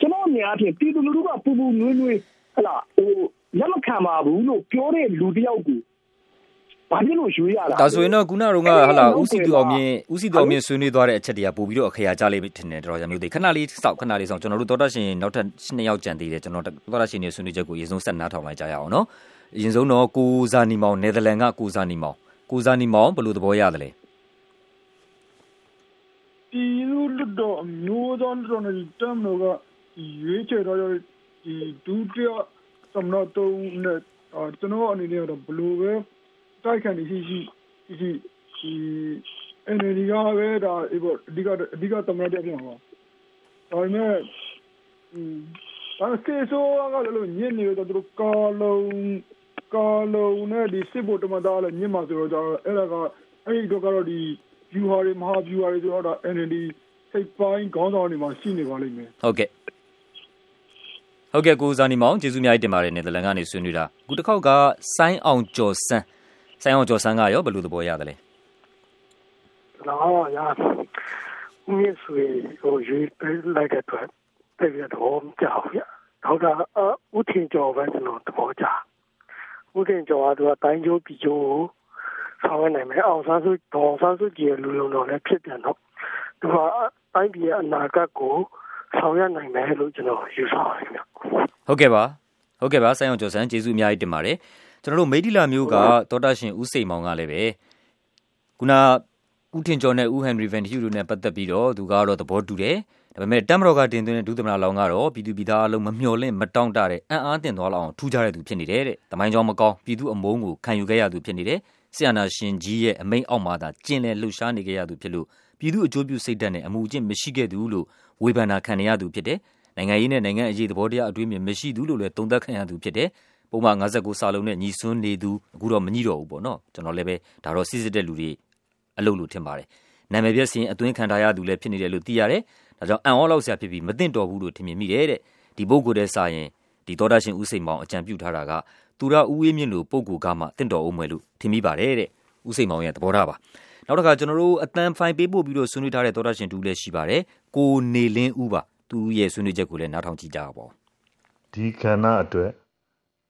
ကျွန်တော်အများအပြားပြည်သူလူထုကပူပူနွေးနွေးဟလာဟိုလက်မခံပါဘူးလို့ပြောတဲ့လူတယောက်ကိုဘာဖြစ်လို့ရွေးရတာဒါဆိုရင်တော့ခုနကဟာလာဦးစီတူအောင်မြင်ဦးစီတူအောင်မြင်ဆွေးနွေးသွားတဲ့အချက်တွေကပို့ပြီးတော့အခရာကြလိမ့်မယ်ထင်တယ်တော်တော်မျိုးသေးခဏလေးစောက်ခဏလေးစောက်ကျွန်တော်တို့တော်တော်ရှင်နောက်ထပ်နှစ်ယောက်ကြံသေးတယ်ကျွန်တော်တော်တော်ရှင်နေဆွေးနွေးချက်ကိုအရင်ဆုံးဆက်နားထောင်လိုက်ကြရအောင်နော်အရင်ဆုံးတော့ကိုဇာနီမောင်နယ်သာလန်ကကိုဇာနီမောင်ကိုဇာနီမောင်ဘယ်လိုသဘောရတယ်လဲဒီ လူလူတော့မျိုးသောတော်နေတမ်းတော့ကရွေးချယ်တော့ဒီဒုတိယသမဏတုံးနဲ့ကျွန်တော်အနေနဲ့တော့ဘလို့ပဲတိုက်ခံနေရှိရှိရှိဒီ NLD ကပဲဒါအဓိကအဓိကသမရတဲ့ပြန်ပါဒါပေမဲ့ဒါကေဆိုကလည်းညနေတော့သူကာလုံးကာလုံးနဲ့ဒီစစ်ဘုတ်တမသားလည်းညမှာဆိုတော့အဲ့ဒါကအဲ့ဒီတော့ကတော့ဒီ view ဟာတွေမဟာ view ဟာတွေဆိုတော့ NLD စိတ်ပိုင်းခေါင်းဆောင်တွေမှာရှိနေပါလိမ့်မယ်ဟုတ်ကဲ့ဟုတ်ကဲ့ကိုဇာနီမောင်ကျေးဇူးအများကြီးတင်ပါတယ်နယ်သာလန်ကနေဆွေးနွေးတာအခုတစ်ခေါက်ကဆိုင်းအောင်ကျော်စန်းဆိုင်းအောင်ကျော်စန်းကရောဘယ်လိုသဘောရတယ်လဲတော့ရမြစ်ဆွေဟိုရွေးပေးလိုက်တဲ့အတွက်တကယ်တော့ကြောက်ရတော့ကဥထင်ကျော်ပဲကျွန်တော်သဘောကျဥထင်ကျော်ကသူကတိုင်းကျိုးပြည်ကျိုးဆောင်ရနိုင်မယ်အောင်ဆန်းစုဒေါ်ဆန်းစုကြည်လူလုံးတော်လည်းဖြစ်ပြန်တော့သူက တိုင်းပြည်ရဲ့အနာဂတ်ကိုဆောင်ရနိုင်မယ်လို့ကျွန်တော်ယူဆပါတယ်ခင်ဗျဟုတ်ကဲ့ပါဟုတ်ကဲ့ပါဆိုင်းအောင်ကျော်စန်းကျေးဇူးအများကြီးတင်ပါတယ်ကျွန်တော်တို့မိထီလာမျိုးကတောတာရှင်ဦးစိန်မောင်ကလည်းပဲခုနဦးထင်ကျော်နဲ့ဦးဟန်ရီဗန်တီယူတို့နဲ့ပတ်သက်ပြီးတော့သူကတော့သဘောတူတယ်ဒါပေမဲ့တမ်မတော်ကတင်သွင်းတဲ့ဒုသမနာလောင်ကတော့ပြည်သူပြည်သားအလုံးမမျှော်လင့်မတောင့်တတဲ့အံ့အားတင်သွားလောက်အောင်ထူးခြားတဲ့သူဖြစ်နေတယ်တဲ့။တမိုင်းကြောင်မကောင်းပြည်သူအမုန်းကိုခံယူခဲ့ရသူဖြစ်နေတယ်။ဆီယနာရှင်ကြီးရဲ့အမိန်အောက်မှာသာကျင်လည်လှုပ်ရှားနေခဲ့ရသူဖြစ်လို့ ပြည်သူအကျိုးပြုစိတ်ဓာတ်နဲ့အမှုအကျင့်မရှိခဲ့သူလို့ဝေဖန်တာခံရသူဖြစ်တယ်။နိုင်ငံရေးနဲ့နိုင်ငံအရေးသဘောတရားအတွေးမြင်မရှိသူလို့လည်းသုံးသပ်ခံရသူဖြစ်တယ်ပုံမှန်59စာလုံးနဲ့ညီစွန်းနေသူအခုတော့မညီတော့ဘူးပေါ့နော်ကျွန်တော်လည်းပဲဒါတော့စစ်စစ်တဲ့လူတွေအလုပ်လို့ထင်ပါတယ်နာမည်ပြည့်စင်အသွင်းခံထားရသူလည်းဖြစ်နေတယ်လို့သိရတယ်ဒါကြောင့်အံ့ဩလောက်ဆရာဖြစ်ပြီးမသိတော်ဘူးလို့ထင်မြင်မိတယ်တဲ့ဒီပုဂ္ဂိုလ်တဲ့စာရင်ဒီသောတာရှင်ဦးစိန်မောင်အကြံပြုထားတာကသူရဦးဝေးမြင့်လို့ပုဂ္ဂိုလ်ကမှတင့်တော်အောင်မယ်လို့ထင်မိပါတယ်တဲ့ဦးစိန်မောင်ရဲ့သဘောထားပါ နောက်တစ်ခါကျွန်တော်တို့အတန်ဖိုင်ပေးပို့ပြီးတော့ဆွေးနွေးထားတဲ့သောတာရှင်တူလည်းရှိပါတယ်ကိုနေလင်းဦးပါသူရဲ့ဆွေးနွေးချက်ကိုလည်းနားထောင်ကြည့်ကြပါဦးဒီခန္ဓာအတွက်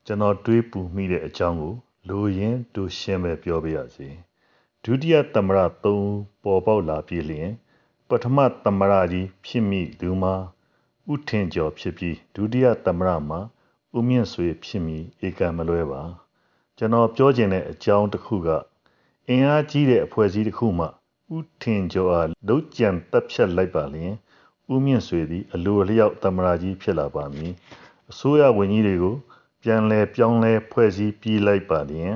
ကျွန်တော်တွေးပူမိတဲ့အကြောင်းကိုလိုရင်းတူရှင်းပဲပြောပြရစီဒုတိယသမရ3ပေါ်ပေါက်လာပြီလျင်ပထမသမရကြီးဖြစ်မိသူမှာဥထင်ကျော်ဖြစ်ပြီးဒုတိယသမရမှာဥမြင့်ဆွေဖြစ်မိဧကံမလွဲပါကျွန်တော်ပြောချင်တဲ့အကြောင်းတစ်ခုက အင်အားကြီးတဲ့အဖွဲ့အစည်းတစ်ခုမှဥထင်ကျော်အားလုတ်ကြံတက်ဖြတ်လိုက်ပါလျင်ဥမြင့်ဆွေသည်အလိုအလျောက်သမရကြီးဖြစ်လာပါမည်အစိုးရဝန်ကြီးတွေကို ပြန်လည်ပြောင်းလဲဖွဲ့စည်းပြီးလိုက်ပါလျင်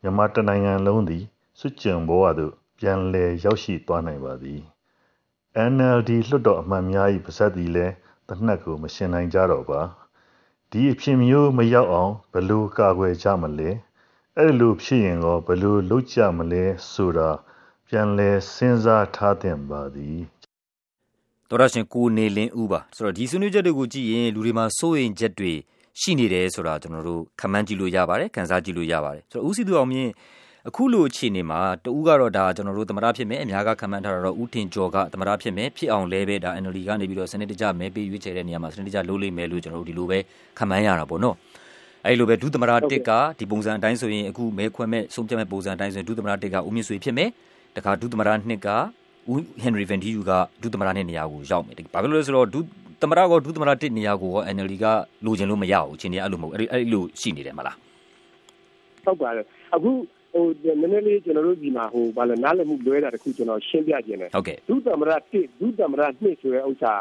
မြန်မာတနိုင်ငံလုံးသည်စွတ်ကြံဘဝသို့ပြန်လည်ရောက်ရှိသွားနိုင်ပါသည် NLD လွှတ်တော်အမတ်များ၏ပါဇက်သည်လည်းသေနတ်ကိုမယှဉ်နိုင်ကြတော့ပါ။ဒီအဖြစ်မျိုးမရောက်အောင်ဘယ်လိုကာကွယ်ကြမလဲ။ အဲဒီလိုဖြစ်ရင်ရောဘယ်လိုလုပ်ကြမလဲဆိုတာပြန်လည်စဉ်းစားထားသင့်ပါသည်။သောတရှင်ကိုနေလင်းဦးပါ။ဆိုတော့ဒီဆွေးနွေးချက်တွေကိုကြည့်ရင်လူတွေမှာစိုးရိမ်ချက်တွေရှိနေတယ်ဆိုတာကျနော်တို့ခန့်မှန်းကြည့်လို့ရပါတယ်။ခန်းစားကြည့်လို့ရပါတယ်။ဆိုတော့ဦးစည်သူအောင်မြင့်အခုလိုအခြေအနေမှာတဦးကတော့ဒါကျွန်တော်တို့သမရဖြစ်မယ်အများကခံမှန်းထားတာတော့ဦးထင်ကျော်ကသမရဖြစ်မယ်ဖြစ်အောင်လဲပဲဒါ NLD ကနေပြီးတော့စနစ်တကျမဲပေးရွေးချယ်တဲ့နေရာမှာစနစ်တကျလုပ်လိမ့်မယ်လို့ကျွန်တော်တို့ဒီလိုပဲခံမှန်းရတာပေါ့နော် အဲဒီလိုပဲဒုသမရတစ်ကဒီပုံစံအတိုင်းဆိုရင်အခုမဲခွဲမဲ့ဆုံးဖြတ်မဲ့ပုံစံအတိုင်းဆိုရင်ဒုသမရတစ်ကဦးမြင့်ဆွေဖြစ်မယ်တခါဒုသမရနှစ်ကဦးဟန်နရီဗန်ဒီယူကဒုသမရနှစ်နေရာကိုရောက်မယ်ဘာဖြစ်လို့လဲဆိုတော့ဒုသမရကဒုသမရတစ်နေရာကို NLD ကလိုချင်လို့မရဘူးချင်းနေအဲ့လိုမဟုတ်အဲ့အဲ့လိုရှိနေတယ်မလားဟုတ်ပါတယ်အခုဟိုနည်းနည်းလေးကျွန်တော်တို့ဒီမှာဟိုဘာလဲနားလည်မှုလွဲတာတခုကျွန်တော်ရှင်းပြခြင်းတယ်ဟုတ်ကဲ့ဒုသမရ1ဒုသမရ2ဆိုတဲ့ဥစ္စာ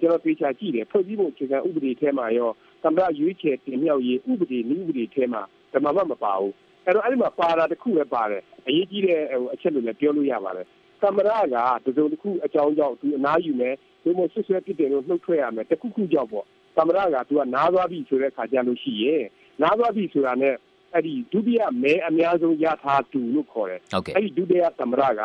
ကျွန်တော်ပြေချာကြည့်တယ်ဖွဲ့စည်းပုံအခြေခံဥပဒေထဲမှာရော သမရရွေးချယ်တင်မြှောက်ရေးဥပဒေနည်းဥပဒေထဲမှာဓမ္မမမပါဘူးအဲ့တော့အဲ့ဒီမှာပါတာတခုပဲပါတယ်အရေးကြီးတဲ့ဟိုအချက်လို့လည်းပြောလို့ရပါတယ်သမရကတစုံတစ်ခုအကြောင်းကြောင့်သူအနားယူမယ်ဒီမို့ဆွဆွဲဖြစ်တယ်လို့နှုတ်ထွက်ရမယ်တခုခုကြောင့်ပေါ့သမရကသူကနားသွားပြီဆိုတဲ့ခါကြလို့ရှိရင်နားသွားပြီဆိုတာနဲ့အဲ့ဒီဒုတိယမဲအများဆုံးရထားသူလို့ခေါ်တယ်အဲ့ဒီဒုတိယသမရက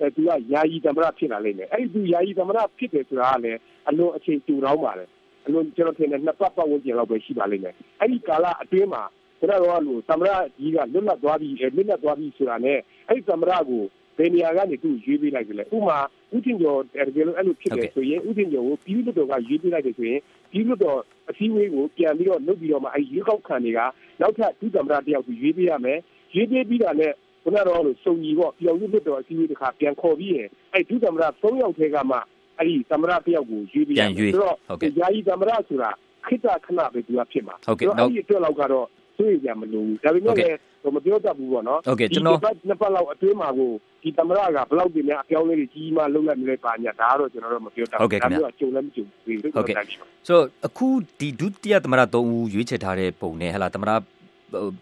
အဲသူကယာယီသမရဖြစ်လာလိမ့်မယ်အဲ့ဒီသူယာယီသမရဖြစ်တယ်ဆိုတာကလည်းအလွန်အချိန်တူတောင်းပါတယ် အလွန်ကျွန်တော်ထင်တယ်နှစ်ပတ်ပတ်ဝန်းကျင်လောက်ပဲရှိပါလိမ့်မယ်အဲ့ဒီကာလအတွင်းမှာကျွန်တော်တို့ကလို့သမရကြီးကလွတ်လပ်သွားပြီလွတ်လပ်သွားပြီဆိုတာနဲ့အဲ့ဒီသမရကိုဘယ်နေရာကနေသူ့ရွေးပေးလိုက်ကြလဲဥမာဥတင်ကျော်တကယ်လို့အဲ့လိုဖြစ်တယ်ဆိုရင်ဥတင်ကျော်ကိုပြည်သူ့တော်ကရွေးပေးလိုက်တယ်ဆိုရင်ပြည်သူ့တော်အစည်းအဝေးကိုပြန်ပြီးတော့လုပ်ပြီးတော့မှအဲ့ရွေးကောက်ခံတွေကနောက်ထပ်ဒုသမ္မတတယောက်ကိုရွေးပေးရမယ်ရွေးပေးပြီးတာနဲ့ခုနကတော့လို့စုံကြီးပေါ့ပြောင်းရွေးလွတ်တော်အစည်းအဝေးတစ်ခါပြန်ခေါ်ပြီးရင်အဲ့ဒုသမ္မတ3ယောက်ထဲကမှ အဲ့ဒီသမ္မတတယောက်ကိုရွေးပေးရမယ်ဆိုတော့ယာယီသမ္မတဆိုတာခိတခဏပဲသူကဖြစ်မှာဟုတ်ကဲ့အဲ့ဒီအတွက်လောက်ကတော့ဆွေးကြမလို့ဒါပေမဲ့လည်းမပြောတတ်ဘူးပေါ့နော်ဟုတ်ကဲ့ကျွန်တော်နှစ်ပတ်လောက်အတွင်းမှာကိုဒီသမရကဘလောက်ပြင်များအပြောင်းလဲတွေကြီးမားလုံးလိုက်မလဲပါညာဒါကတော့ကျွန်တော်တို့မပြောတတ်ဘူးဒါမျိုးကြုံလည်းမကြုံဘူးဟုတ်ကဲ့ဆိုတော့အခုဒီဒုတိယသမရ၃ဦးရွေးချယ်ထားတဲ့ပုံနဲ့ဟလာသမရ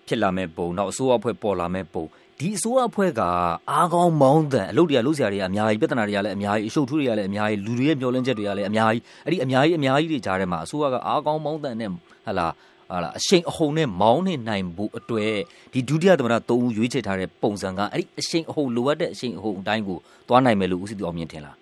ဖြစ်လာမဲ့ပုံနောက်အစိုးရအဖွဲ့ပေါ်လာမဲ့ပုံ ဒီအစိုးရအဖွဲ့ကအားကောင်းမောင်းတန်အလုပ်တွေကလုပ်စရာတွေအများကြီးပြဿနာတွေကလည်းအများကြီးအရှုပ်ထူးတွေကလည်းအများကြီးလူတွေရဲ့မျှော်လင့်ချက်တွေကလည်းအများကြီးအဲ့ဒီအများကြီးအများကြီးတွေကြားထဲမှာအစိုးရကအားကောင်းမောင်းတန်နဲ့ဟလာဟာလားအရှိန်အဟုန်နဲ့မောင်းနေနိုင်ဖို့အတွက်ဒီဒုတိယသမ္မတ၃ဦးရွေးချယ်ထားတဲ့ပုံစံကအဲ့ဒီအရှိန်အဟုန်လိုအပ်တဲ့အရှိန်အဟုန်အတိုင်းကိုသွားနိုင်မယ်လို့ဦးစီးသူအောင်မြင်ထင်လား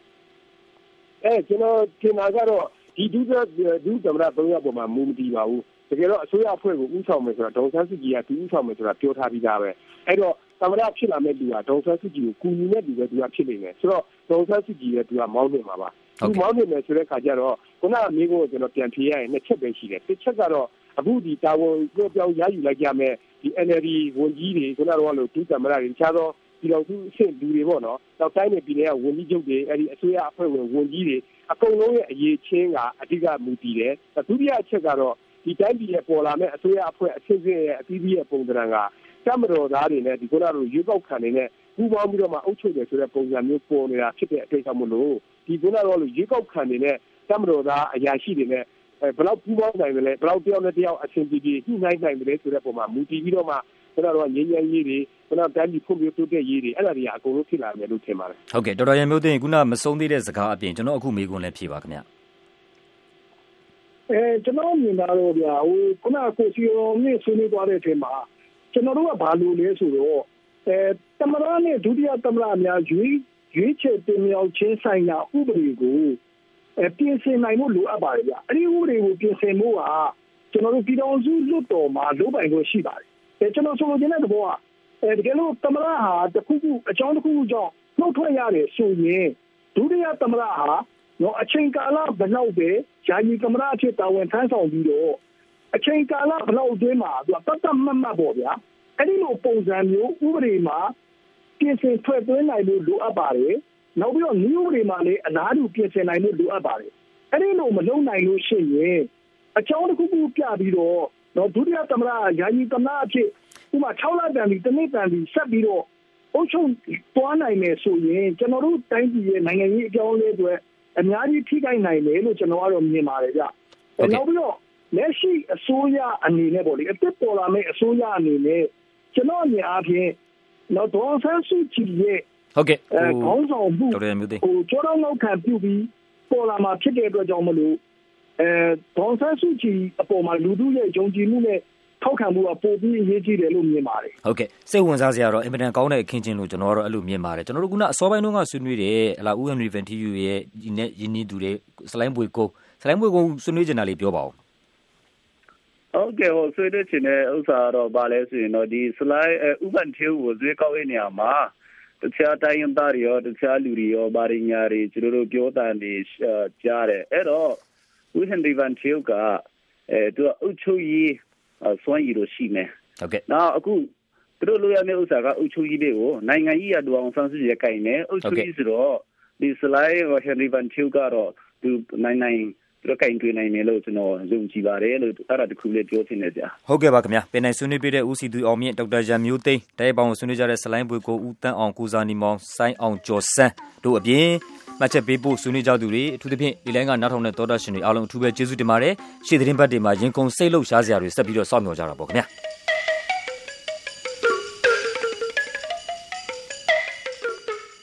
အဲကျွန်တော်ထင်တာကတော့ဒီဒုတိယဒုသမ္မတ၃ယောက်ပေါ်မှာမူမတည်ပါဘူးတကယ်တော့အစိုးရအဖွဲ့ကိုဥဆောင်မယ်ဆိုတာဒေါ်ဆန်းစုကြည်ကသူဥဆောင်မယ်ဆိုတာပြောထားပြီးသားပဲအဲ့တော့ သမ္မတဖြစ်လာမဲ့လူကဒေါ်ဆန်းစုကြည်ကိုကူညီမဲ့လူပဲသူကဖြစ်နေတယ်ဆိုတော့ဒေါ်ဆန်းစုကြည်ရဲ့သူကမောင်းနေမှာပါသူမောင်းနေမယ်ဆိုတဲ့ခါကျတော့ခုနကမိကိုကျွန်တော်ပြန်ဖြေရရင်နှစ်ချက်ပဲရှိတယ်တစ်ချက်ကတော့အခုဒီတာဝန်ပြောပြောင်းရယူလိုက်ကြမဲ့ဒီ NLD ဝန်ကြီးတွေခုနကတော့လို့ဒုသမ္မတတွေတခြားသောပြည်တော်စုအဆင့်လူတွေပေါ့နော်။နောက်တိုင်းနယ်ပြည်နယ်ကဝန်ကြီးချုပ်တွေအဲဒီအစိုးရအဖွဲ့ဝင်ဝန်ကြီးတွေအကုန်လုံးရဲ့အရေးချင်းကအဓိကမူတည်တယ်။ဒုတိယအချက်ကတော့ဒီတိုင်းပြည်ရဲ့ပေါ်လာမဲ့အစိုးရအဖွဲ့အဆင့်ဆင့်ရဲ့အသီးသီးရဲ့ပုံသဏ္ဍာန်က တမတော်သားတွေနဲ့ဒီခုနကရွေးကောက်ခံနေနဲ့ပူးပေါင်းပြီးတော့မှအုပ်ချုပ်တယ်ဆိုတဲ့ပုံစံမျိုးပေါ်နေတာဖြစ်တဲ့အတွက်ကြောင့်မလို့ဒီခုနကတော့ရွေးကောက်ခံနေနဲ့တမတော်သားအရာရှိတွေနဲ့ဘယ်လောက်ပူးပေါင်းနိုင်မလဲဘယ်လောက်တယောက်နဲ့တယောက်အဆင်ပြေပြေညှိနှိုင်းနိုင်မလဲဆိုတဲ့ပုံမှာမူတည်ပြီးတော့မှကျွန်တော်တို့ငြိမ်းချမ်းရေးတွေကျွန်တော်တိုင်းပြည်ဖွံ့ဖြိုးတိုးတက်ရေးတွေအဲ့ဒါတွေကအကုန်လုံးဖြစ်လာမယ်လို့ထင်ပါတယ်ဟုတ်ကဲ့တော်တော်ရမျိုးသိရင်ခုနမဆုံးသေးတဲ့စကားအပြင်ကျွန်တော်အခုမေးခွန်းလည်းဖြေပါခင်ဗျအဲကျွန်တော်မြင်တာတော့ဗျာဟိုခုနကကိုစီရောမြင့်ဆွေးနွေးသွားတဲ့အချိန်မှာ ကျွန်တော်တို့ကဘာလို့လဲဆိုတော့အဲတမရနဲ့ဒုတိယတမရအများရွေးရွေးချယ်တင်မြှောက်ခြင်းဆိုင်ရာဥပဒေကိုပြင်ဆင်နိုင်ဖို့လိုအပ်ပါတယ်ဗျ။အဲဒီဥပဒေကိုပြင်ဆင်ဖို့ကကျွန်တော်တို့ပြည်ထောင်စုလွှတ်တော်မှာလုပ်ပိုင်ခွင့်ရှိပါတယ်။အဲကျွန်တော်ဆိုလိုချင်တဲ့သဘောကအဲတကယ်လို့သမရဟာတခုခုအကြောင်းတစ်ခုခုကြောင့်နှုတ်ထွက်ရတယ်ဆိုရင်ဒုတိယသမရဟာနော်အချိန်ကာလဘယ်လောက်ပဲယာယီသမရအဖြစ်တာဝန်ထမ်းဆောင်ပြီးတော့ အချိန်ကာလဘယ်လောက်အတွင်းမှာသူကတတ်တတ်မှတ်မှတ်ပေါ့ဗျာအဲ့ဒီလိုပုံစံမျိုးဥပဒေမှာပြင်ဆင်ထွက်သွင်းနိုင်လို့လိုအပ်ပါတယ်နောက်ပြီးတော့နည်းဥပဒေမှာလည်းအလားတူပြင်ဆင်နိုင်မှုလိုအပ်ပါတယ်အဲ့ဒီလိုမလုပ်နိုင်လို့ရှိရင်အကြောင်းတစ်ခုခုပြပြီးတော့တော့ဒုတိယသမ္မတယာယီသမ္မတအဖြစ်ဥပမာ6လတန်ပြီးတစ်နှစ်တန်ပြီးဆက်ပြီးတော့အုပ်ချုပ်သွားနိုင်မယ်ဆိုရင်ကျွန်တော်တို့တိုင်းပြည်ရဲ့နိုင်ငံရေးအကြောင်းလေးတွေအများကြီးထိခိုက်နိုင်တယ်လို့ကျွန်တော်ကတော့မြင်ပါတယ်ဗျ။နောက်ပြီးတော့ လက်ရှိအစိုးရအနေနဲ့ပေါ့လေအစ်စ်ပေါ်လာမယ့်အစိုးရအနေနဲ့ကျွန်တော်အမြင်အားဖြင့်တော့ဒေါ်ဆန်းစုကြည်ရဲ့ဟုတ်ကဲ့အဲခေါင်းဆောင်မှုဒေါက်တာမျိုးသိန်းဟိုကြောတော့နောက်ခံပြုတ်ပြီးပေါ်လာမှာဖြစ်တဲ့အတွက်ကြောင့်မလို့အဲဒေါန်ဆန်းစုကြည်အပေါ်မှာလူထုရဲ့ယုံကြည်မှုနဲ့ထောက်ခံမှုကပိုပြီးအရေးကြီးတယ်လို့မြင်ပါတယ်ဟုတ်ကဲ့စိတ်ဝင်စားစရာတော့အင်မတန်ကောင်းတဲ့အခင်းချင်းလို့ကျွန်တော်ကတော့အဲ့လိုမြင်ပါတယ်ကျွန်တော်တို့ခုနအစောပိုင်းတုန်းကဆွေးနွေးတယ်ဟလာဦးဟန်ရီဗန်တီယူရဲ့ဒီနဲ့ယင်းနီးသူတွေစလိုင်းပွေကုန်းစလိုင်းပွေကုန်းဆွေးနွေးကြတာလေးပြောပါဦး ဟုတ်ကဲ့ဟိုဆွေးနွေးချင်တဲ့ဥစ္စာတော့ဗာလဲဆိုရင်တော့ဒီ slide ဥပန်သေးကိုဇွေးကောက်ရနေရမှာတခြားတိုင်းရင်းသားတွေရောတခြားလူတွေရောဗာရညာတွေကျွန်တော်တို့ပြောတာနေကြားတယ်အဲ့တော့ဦးဟန်ဒီဗန်တီကအဲသူကအုတ်ချုပ်ရေးစွမ်းရည်လို့ရှိမယ်ဟုတ်ကဲ့နောက်အခုသူတို့လိုရမယ့်ဥစ္စာကအုတ်ချုပ်ကြီးတွေကိုနိုင်ငံကြီးရတူအောင်ဆန်းစစ်ရကြိုင်နေအုတ်ချုပ်ကြီးဆိုတော့ဒီ slide ဟဟန်ရီဗန်တီကတော့သူနိုင်နိုင် သူကင်တွင်နိုင်တယ်လို့ကျွန်တော်ယုံကြည်ပါတယ်လို့အဲ့ဒါတခုလေးပြောချင်တယ်ဗျာဟုတ်ကဲ့ပါခင်ဗျာပင်နိုင်ဆွေးနွေးပြတဲ့ဦးစီသူအောင်မြင့်ဒေါက်တာရန်မျိုးသိန်းတိုက်ပောင်ကိုဆွေးနွေးကြတဲ့စလိုင်းပွေကိုဦးတန်းအောင်ကိုစာနီမောင်ဆိုင်းအောင်ကျော်စန်းတို့အပြင်မှတ်ချက်ပေးဖို့ဆွေးနွေးကြသူတွေအထူးသဖြင့်ဒီလိုင်းကနောက်ထောင်တဲ့သောတာရှင်တွေအားလုံးအထူးပဲကျေးဇူးတင်ပါတယ်ရှေ့သတင်းပတ်တွေမှာရင်ကုန်စိတ်လှုပ်ရှားစရာတွေဆက်ပြီးတော့စောင့်မျှော်ကြတာပေါ့ခင်ဗျာ